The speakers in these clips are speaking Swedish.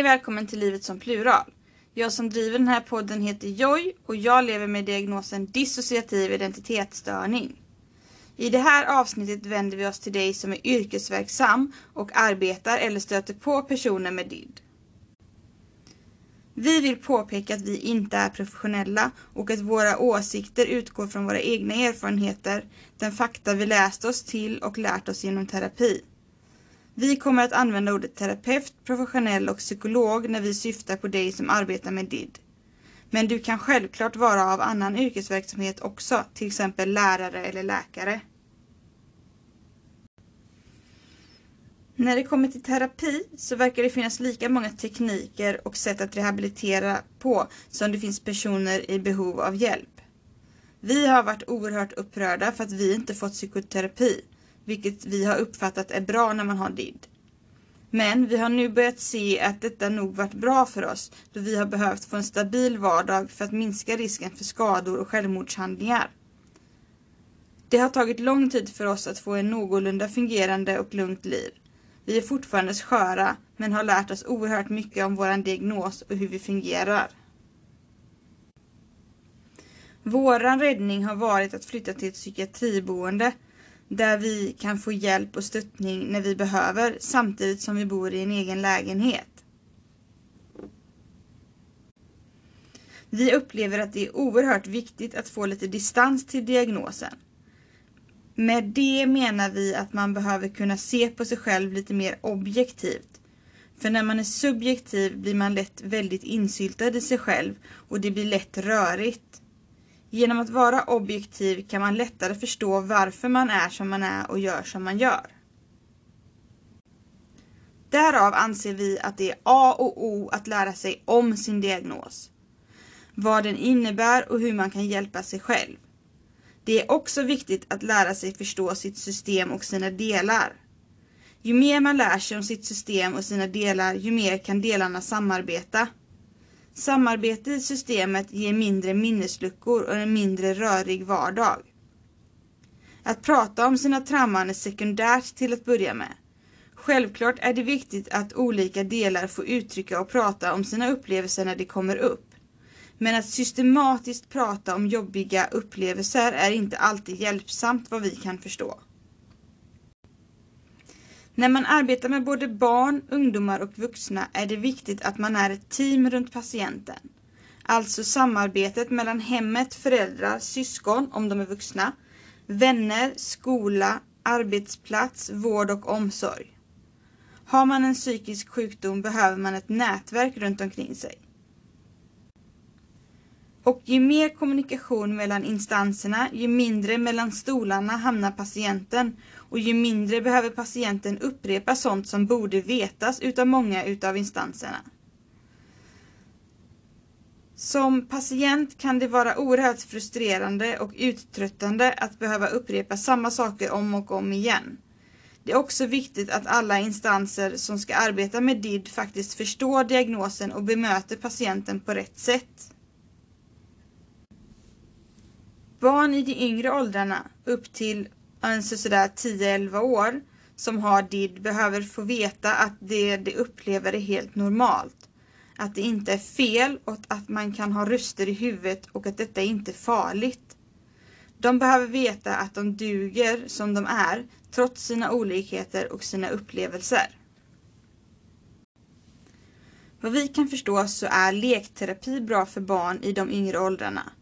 Hej och välkommen till Livet som plural. Jag som driver den här podden heter Joy och jag lever med diagnosen dissociativ identitetsstörning. I det här avsnittet vänder vi oss till dig som är yrkesverksam och arbetar eller stöter på personer med DID. Vi vill påpeka att vi inte är professionella och att våra åsikter utgår från våra egna erfarenheter, den fakta vi läst oss till och lärt oss genom terapi. Vi kommer att använda ordet terapeut, professionell och psykolog när vi syftar på dig som arbetar med DID. Men du kan självklart vara av annan yrkesverksamhet också, till exempel lärare eller läkare. När det kommer till terapi så verkar det finnas lika många tekniker och sätt att rehabilitera på som det finns personer i behov av hjälp. Vi har varit oerhört upprörda för att vi inte fått psykoterapi, vilket vi har uppfattat är bra när man har DID. Men vi har nu börjat se att detta nog varit bra för oss då vi har behövt få en stabil vardag för att minska risken för skador och självmordshandlingar. Det har tagit lång tid för oss att få en någorlunda fungerande och lugnt liv. Vi är fortfarande sköra men har lärt oss oerhört mycket om vår diagnos och hur vi fungerar. Våran räddning har varit att flytta till ett psykiatriboende där vi kan få hjälp och stöttning när vi behöver samtidigt som vi bor i en egen lägenhet. Vi upplever att det är oerhört viktigt att få lite distans till diagnosen. Med det menar vi att man behöver kunna se på sig själv lite mer objektivt. För när man är subjektiv blir man lätt väldigt insyltad i sig själv och det blir lätt rörigt. Genom att vara objektiv kan man lättare förstå varför man är som man är och gör som man gör. Därav anser vi att det är A och O att lära sig om sin diagnos. Vad den innebär och hur man kan hjälpa sig själv. Det är också viktigt att lära sig förstå sitt system och sina delar. Ju mer man lär sig om sitt system och sina delar, ju mer kan delarna samarbeta. Samarbete i systemet ger mindre minnesluckor och en mindre rörig vardag. Att prata om sina trauman är sekundärt till att börja med. Självklart är det viktigt att olika delar får uttrycka och prata om sina upplevelser när de kommer upp. Men att systematiskt prata om jobbiga upplevelser är inte alltid hjälpsamt vad vi kan förstå. När man arbetar med både barn, ungdomar och vuxna är det viktigt att man är ett team runt patienten. Alltså samarbetet mellan hemmet, föräldrar, syskon om de är vuxna, vänner, skola, arbetsplats, vård och omsorg. Har man en psykisk sjukdom behöver man ett nätverk runt omkring sig. Och ju mer kommunikation mellan instanserna, ju mindre mellan stolarna hamnar patienten och ju mindre behöver patienten upprepa sånt som borde vetas utav många utav instanserna. Som patient kan det vara oerhört frustrerande och uttröttande att behöva upprepa samma saker om och om igen. Det är också viktigt att alla instanser som ska arbeta med DID faktiskt förstår diagnosen och bemöter patienten på rätt sätt. Barn i de yngre åldrarna, upp till alltså sådär 10-11 år, som har DID behöver få veta att det de upplever är helt normalt. Att det inte är fel och att man kan ha röster i huvudet och att detta inte är farligt. De behöver veta att de duger som de är, trots sina olikheter och sina upplevelser. Vad vi kan förstå så är lekterapi bra för barn i de yngre åldrarna.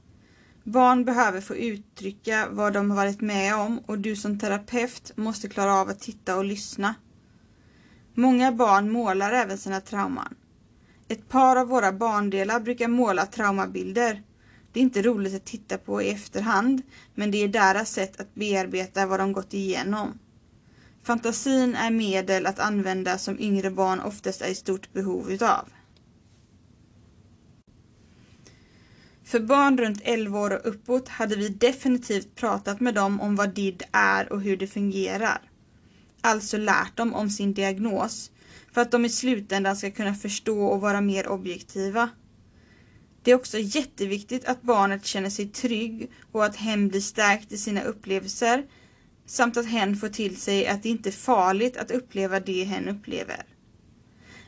Barn behöver få uttrycka vad de har varit med om och du som terapeut måste klara av att titta och lyssna. Många barn målar även sina trauman. Ett par av våra barndelar brukar måla traumabilder. Det är inte roligt att titta på i efterhand, men det är deras sätt att bearbeta vad de gått igenom. Fantasin är medel att använda som yngre barn oftast är i stort behov utav. För barn runt 11 år och uppåt hade vi definitivt pratat med dem om vad DID är och hur det fungerar. Alltså lärt dem om sin diagnos för att de i slutändan ska kunna förstå och vara mer objektiva. Det är också jätteviktigt att barnet känner sig trygg och att hen blir stärkt i sina upplevelser samt att hen får till sig att det inte är farligt att uppleva det hen upplever.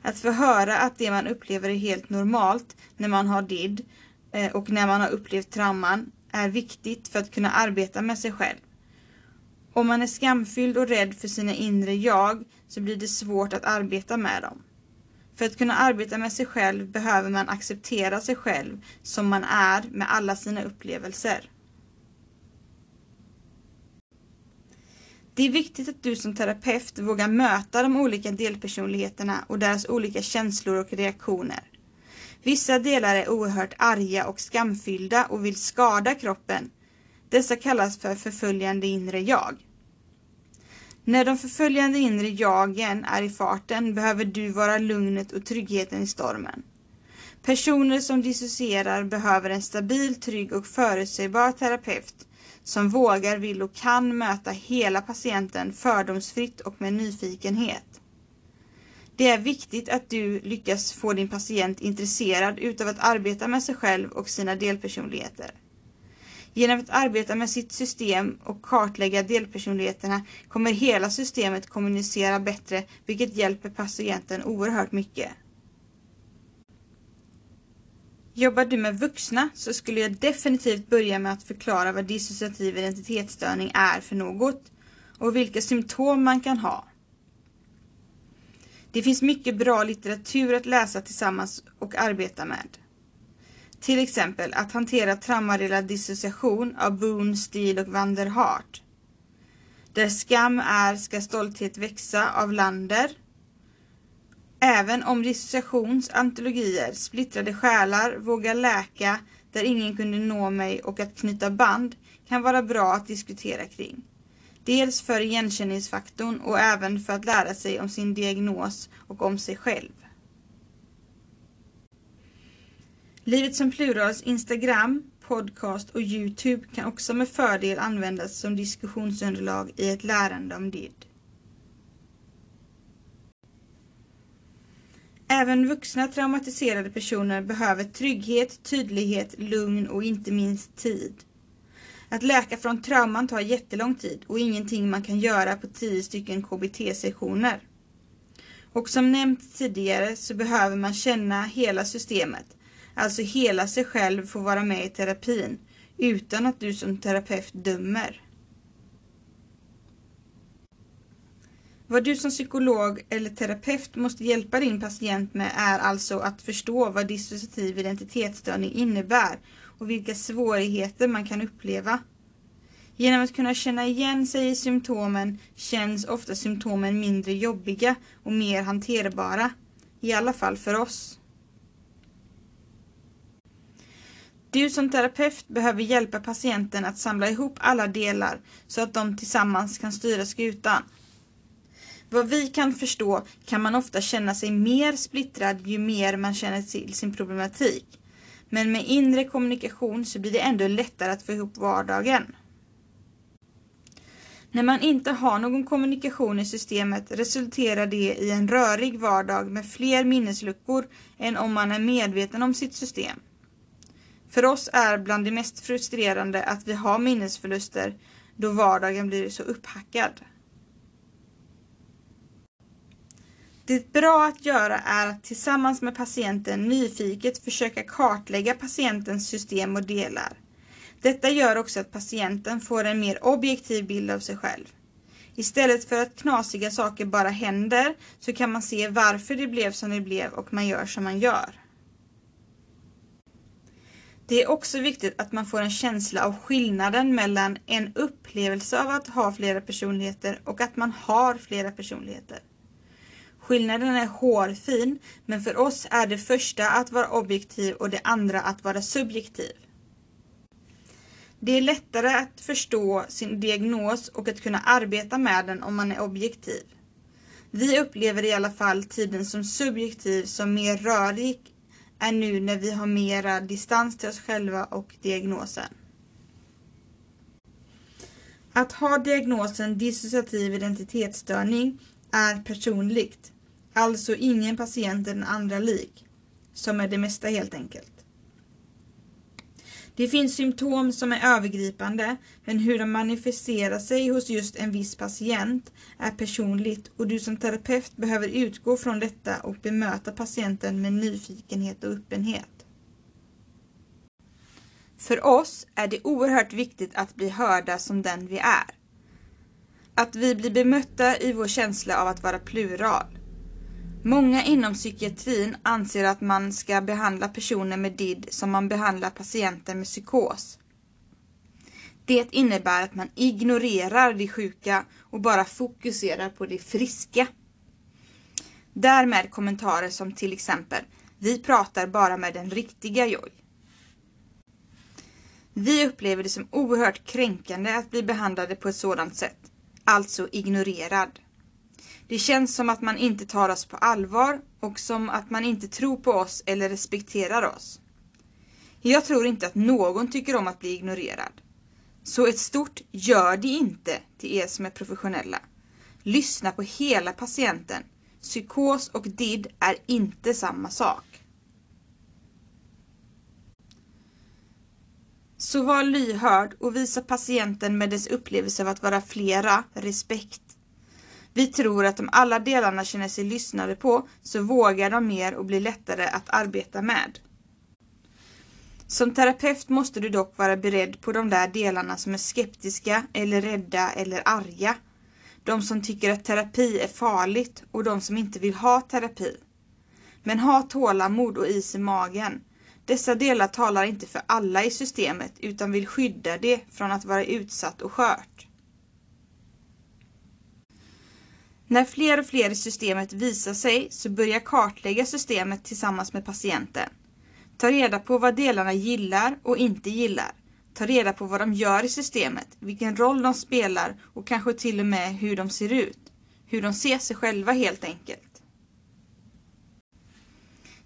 Att få höra att det man upplever är helt normalt när man har DID Eh, och när man har upplevt trauman är viktigt för att kunna arbeta med sig själv. Om man är skamfylld och rädd för sina inre jag så blir det svårt att arbeta med dem. För att kunna arbeta med sig själv behöver man acceptera sig själv som man är med alla sina upplevelser. Det är viktigt att du som terapeut vågar möta de olika delpersonligheterna och deras olika känslor och reaktioner. Vissa delar är oerhört arga och skamfyllda och vill skada kroppen. Dessa kallas för förföljande inre jag. När de förföljande inre jagen är i farten behöver du vara lugnet och tryggheten i stormen. Personer som dissocierar behöver en stabil, trygg och förutsägbar terapeut som vågar, vill och kan möta hela patienten fördomsfritt och med nyfikenhet. Det är viktigt att du lyckas få din patient intresserad utav att arbeta med sig själv och sina delpersonligheter. Genom att arbeta med sitt system och kartlägga delpersonligheterna kommer hela systemet kommunicera bättre vilket hjälper patienten oerhört mycket. Jobbar du med vuxna så skulle jag definitivt börja med att förklara vad dissociativ identitetsstörning är för något och vilka symptom man kan ha. Det finns mycket bra litteratur att läsa tillsammans och arbeta med. Till exempel Att hantera traumarelad dissociation av Boone, Steele och van der Hart. Där skam är ska stolthet växa av Lander. Även om dissociations antologier Splittrade själar, Våga läka, Där ingen kunde nå mig och Att knyta band kan vara bra att diskutera kring. Dels för igenkänningsfaktorn och även för att lära sig om sin diagnos och om sig själv. Livet som plurals Instagram, podcast och Youtube kan också med fördel användas som diskussionsunderlag i ett lärande om DID. Även vuxna traumatiserade personer behöver trygghet, tydlighet, lugn och inte minst tid. Att läka från trauman tar jättelång tid och ingenting man kan göra på 10 stycken KBT-sessioner. Och som nämnt tidigare så behöver man känna hela systemet alltså hela sig själv får vara med i terapin utan att du som terapeut dömer. Vad du som psykolog eller terapeut måste hjälpa din patient med är alltså att förstå vad dissociativ identitetsstörning innebär och vilka svårigheter man kan uppleva. Genom att kunna känna igen sig i symptomen känns ofta symptomen mindre jobbiga och mer hanterbara. I alla fall för oss. Du som terapeut behöver hjälpa patienten att samla ihop alla delar så att de tillsammans kan styra skutan. Vad vi kan förstå kan man ofta känna sig mer splittrad ju mer man känner till sin problematik. Men med inre kommunikation så blir det ändå lättare att få ihop vardagen. När man inte har någon kommunikation i systemet resulterar det i en rörig vardag med fler minnesluckor än om man är medveten om sitt system. För oss är bland det mest frustrerande att vi har minnesförluster då vardagen blir så upphackad. Det bra att göra är att tillsammans med patienten nyfiket försöka kartlägga patientens system och delar. Detta gör också att patienten får en mer objektiv bild av sig själv. Istället för att knasiga saker bara händer så kan man se varför det blev som det blev och man gör som man gör. Det är också viktigt att man får en känsla av skillnaden mellan en upplevelse av att ha flera personligheter och att man har flera personligheter. Skillnaden är hårfin, men för oss är det första att vara objektiv och det andra att vara subjektiv. Det är lättare att förstå sin diagnos och att kunna arbeta med den om man är objektiv. Vi upplever i alla fall tiden som subjektiv som mer rörig än nu när vi har mera distans till oss själva och diagnosen. Att ha diagnosen dissociativ identitetsstörning är personligt, alltså ingen patient är den andra lik, som är det mesta helt enkelt. Det finns symptom som är övergripande, men hur de manifesterar sig hos just en viss patient är personligt och du som terapeut behöver utgå från detta och bemöta patienten med nyfikenhet och öppenhet. För oss är det oerhört viktigt att bli hörda som den vi är. Att vi blir bemötta i vår känsla av att vara plural. Många inom psykiatrin anser att man ska behandla personer med DID som man behandlar patienter med psykos. Det innebär att man ignorerar de sjuka och bara fokuserar på de friska. Därmed kommentarer som till exempel Vi pratar bara med den riktiga Joy. Vi upplever det som oerhört kränkande att bli behandlade på ett sådant sätt, alltså ignorerad. Det känns som att man inte tar oss på allvar och som att man inte tror på oss eller respekterar oss. Jag tror inte att någon tycker om att bli ignorerad. Så ett stort gör det inte till er som är professionella. Lyssna på hela patienten. Psykos och DID är inte samma sak. Så var lyhörd och visa patienten med dess upplevelse av att vara flera respekt. Vi tror att om alla delarna känner sig lyssnade på så vågar de mer och blir lättare att arbeta med. Som terapeut måste du dock vara beredd på de där delarna som är skeptiska eller rädda eller arga. De som tycker att terapi är farligt och de som inte vill ha terapi. Men ha tålamod och is i magen. Dessa delar talar inte för alla i systemet utan vill skydda det från att vara utsatt och skört. När fler och fler i systemet visar sig så börja kartlägga systemet tillsammans med patienten. Ta reda på vad delarna gillar och inte gillar. Ta reda på vad de gör i systemet, vilken roll de spelar och kanske till och med hur de ser ut. Hur de ser sig själva helt enkelt.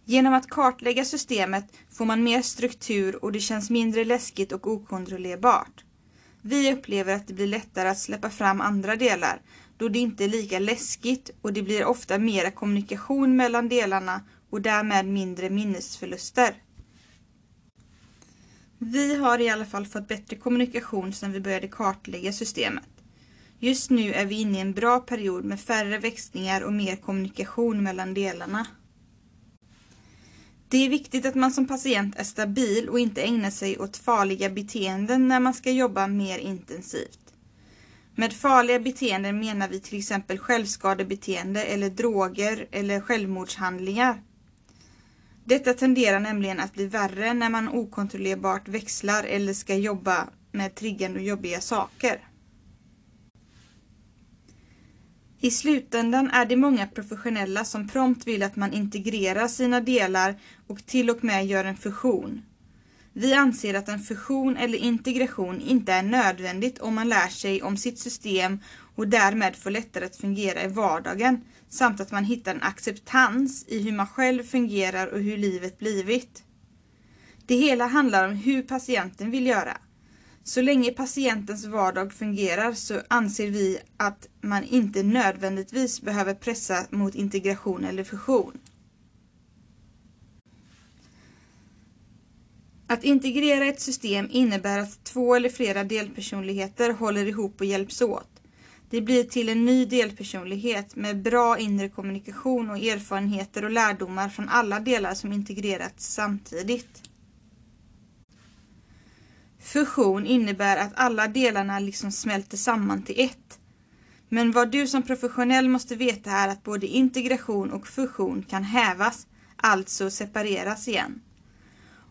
Genom att kartlägga systemet får man mer struktur och det känns mindre läskigt och okontrollerbart. Vi upplever att det blir lättare att släppa fram andra delar då det inte är lika läskigt och det blir ofta mera kommunikation mellan delarna och därmed mindre minnesförluster. Vi har i alla fall fått bättre kommunikation sedan vi började kartlägga systemet. Just nu är vi inne i en bra period med färre växlingar och mer kommunikation mellan delarna. Det är viktigt att man som patient är stabil och inte ägnar sig åt farliga beteenden när man ska jobba mer intensivt. Med farliga beteenden menar vi till exempel självskadebeteende eller droger eller självmordshandlingar. Detta tenderar nämligen att bli värre när man okontrollerbart växlar eller ska jobba med triggande och jobbiga saker. I slutändan är det många professionella som prompt vill att man integrerar sina delar och till och med gör en fusion. Vi anser att en fusion eller integration inte är nödvändigt om man lär sig om sitt system och därmed får lättare att fungera i vardagen samt att man hittar en acceptans i hur man själv fungerar och hur livet blivit. Det hela handlar om hur patienten vill göra. Så länge patientens vardag fungerar så anser vi att man inte nödvändigtvis behöver pressa mot integration eller fusion. Att integrera ett system innebär att två eller flera delpersonligheter håller ihop och hjälps åt. Det blir till en ny delpersonlighet med bra inre kommunikation och erfarenheter och lärdomar från alla delar som integrerats samtidigt. Fusion innebär att alla delarna liksom smälter samman till ett. Men vad du som professionell måste veta är att både integration och fusion kan hävas, alltså separeras igen.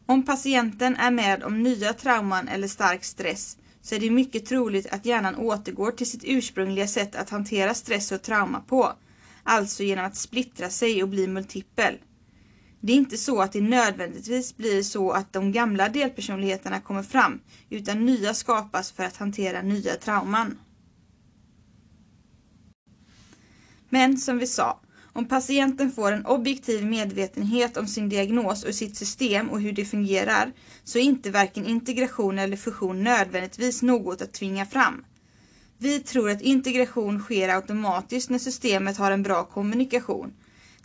Om patienten är med om nya trauman eller stark stress så är det mycket troligt att hjärnan återgår till sitt ursprungliga sätt att hantera stress och trauma på, alltså genom att splittra sig och bli multipel. Det är inte så att det nödvändigtvis blir så att de gamla delpersonligheterna kommer fram, utan nya skapas för att hantera nya trauman. Men som vi sa, om patienten får en objektiv medvetenhet om sin diagnos och sitt system och hur det fungerar så är inte varken integration eller fusion nödvändigtvis något att tvinga fram. Vi tror att integration sker automatiskt när systemet har en bra kommunikation.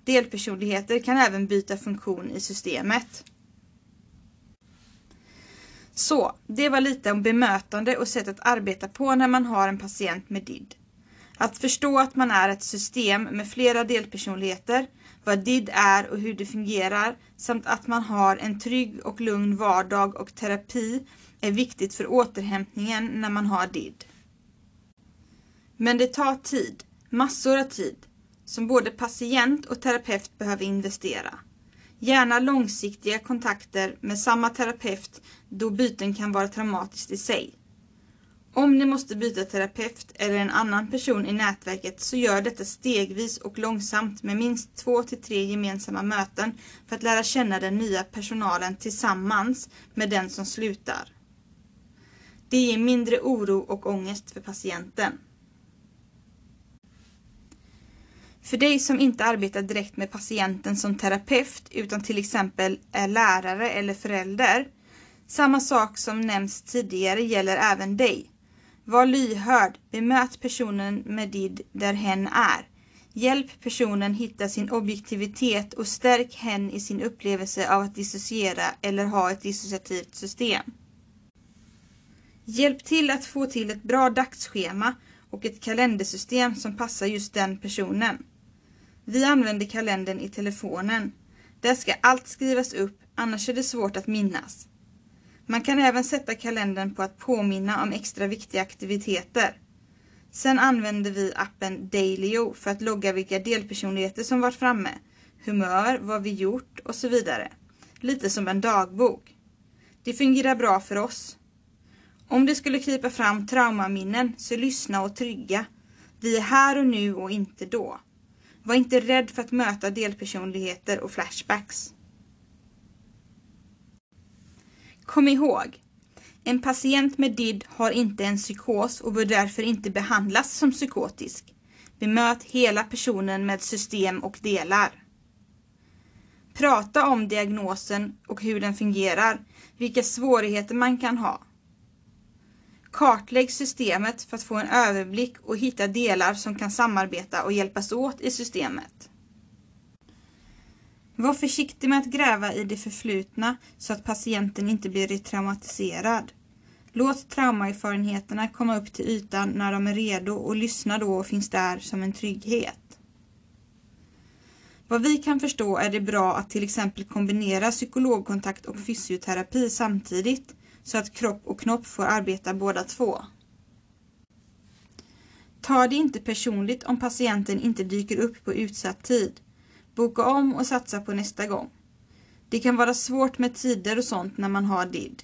Delpersonligheter kan även byta funktion i systemet. Så, det var lite om bemötande och sätt att arbeta på när man har en patient med DID. Att förstå att man är ett system med flera delpersonligheter, vad DID är och hur det fungerar samt att man har en trygg och lugn vardag och terapi är viktigt för återhämtningen när man har DID. Men det tar tid, massor av tid, som både patient och terapeut behöver investera. Gärna långsiktiga kontakter med samma terapeut då byten kan vara traumatiskt i sig. Om ni måste byta terapeut eller en annan person i nätverket så gör detta stegvis och långsamt med minst två till tre gemensamma möten för att lära känna den nya personalen tillsammans med den som slutar. Det ger mindre oro och ångest för patienten. För dig som inte arbetar direkt med patienten som terapeut utan till exempel är lärare eller förälder. Samma sak som nämnts tidigare gäller även dig. Var lyhörd, bemöt personen med DID där hen är. Hjälp personen hitta sin objektivitet och stärk hen i sin upplevelse av att dissociera eller ha ett dissociativt system. Hjälp till att få till ett bra dagsschema och ett kalendersystem som passar just den personen. Vi använder kalendern i telefonen. Där ska allt skrivas upp, annars är det svårt att minnas. Man kan även sätta kalendern på att påminna om extra viktiga aktiviteter. Sen använder vi appen Dailyo för att logga vilka delpersonligheter som varit framme, humör, vad vi gjort och så vidare. Lite som en dagbok. Det fungerar bra för oss. Om det skulle krypa fram traumaminnen, så lyssna och trygga. Vi är här och nu och inte då. Var inte rädd för att möta delpersonligheter och flashbacks. Kom ihåg, en patient med DID har inte en psykos och bör därför inte behandlas som psykotisk. Bemöt hela personen med system och delar. Prata om diagnosen och hur den fungerar, vilka svårigheter man kan ha. Kartlägg systemet för att få en överblick och hitta delar som kan samarbeta och hjälpas åt i systemet. Var försiktig med att gräva i det förflutna så att patienten inte blir retraumatiserad. Låt traumaerfarenheterna komma upp till ytan när de är redo och lyssna då och finns där som en trygghet. Vad vi kan förstå är det bra att till exempel kombinera psykologkontakt och fysioterapi samtidigt så att kropp och knopp får arbeta båda två. Ta det inte personligt om patienten inte dyker upp på utsatt tid. Boka om och satsa på nästa gång. Det kan vara svårt med tider och sånt när man har DID.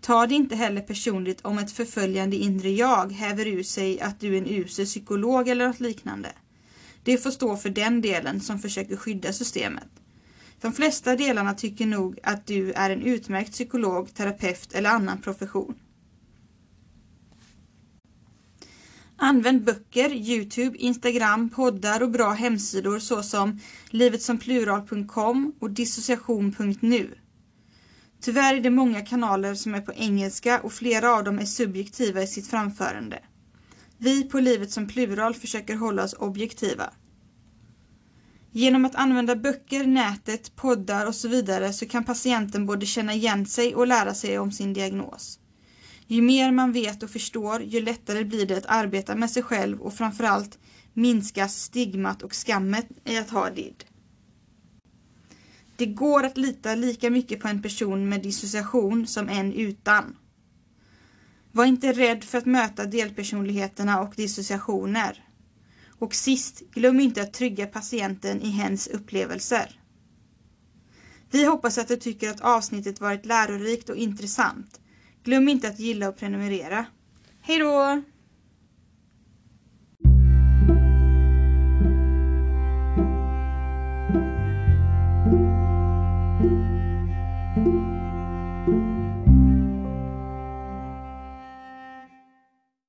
Ta det inte heller personligt om ett förföljande inre jag häver ur sig att du är en usel psykolog eller något liknande. Det får stå för den delen som försöker skydda systemet. De flesta delarna tycker nog att du är en utmärkt psykolog, terapeut eller annan profession. Använd böcker, Youtube, Instagram, poddar och bra hemsidor såsom livetsomplural.com och dissociation.nu. Tyvärr är det många kanaler som är på engelska och flera av dem är subjektiva i sitt framförande. Vi på Livet som Plural försöker hålla oss objektiva. Genom att använda böcker, nätet, poddar och så vidare så kan patienten både känna igen sig och lära sig om sin diagnos. Ju mer man vet och förstår, ju lättare blir det att arbeta med sig själv och framförallt minskas stigmat och skammet i att ha DID. Det går att lita lika mycket på en person med dissociation som en utan. Var inte rädd för att möta delpersonligheterna och dissociationer. Och sist, glöm inte att trygga patienten i hens upplevelser. Vi hoppas att du tycker att avsnittet varit lärorikt och intressant. Glöm inte att gilla och prenumerera. Hej då!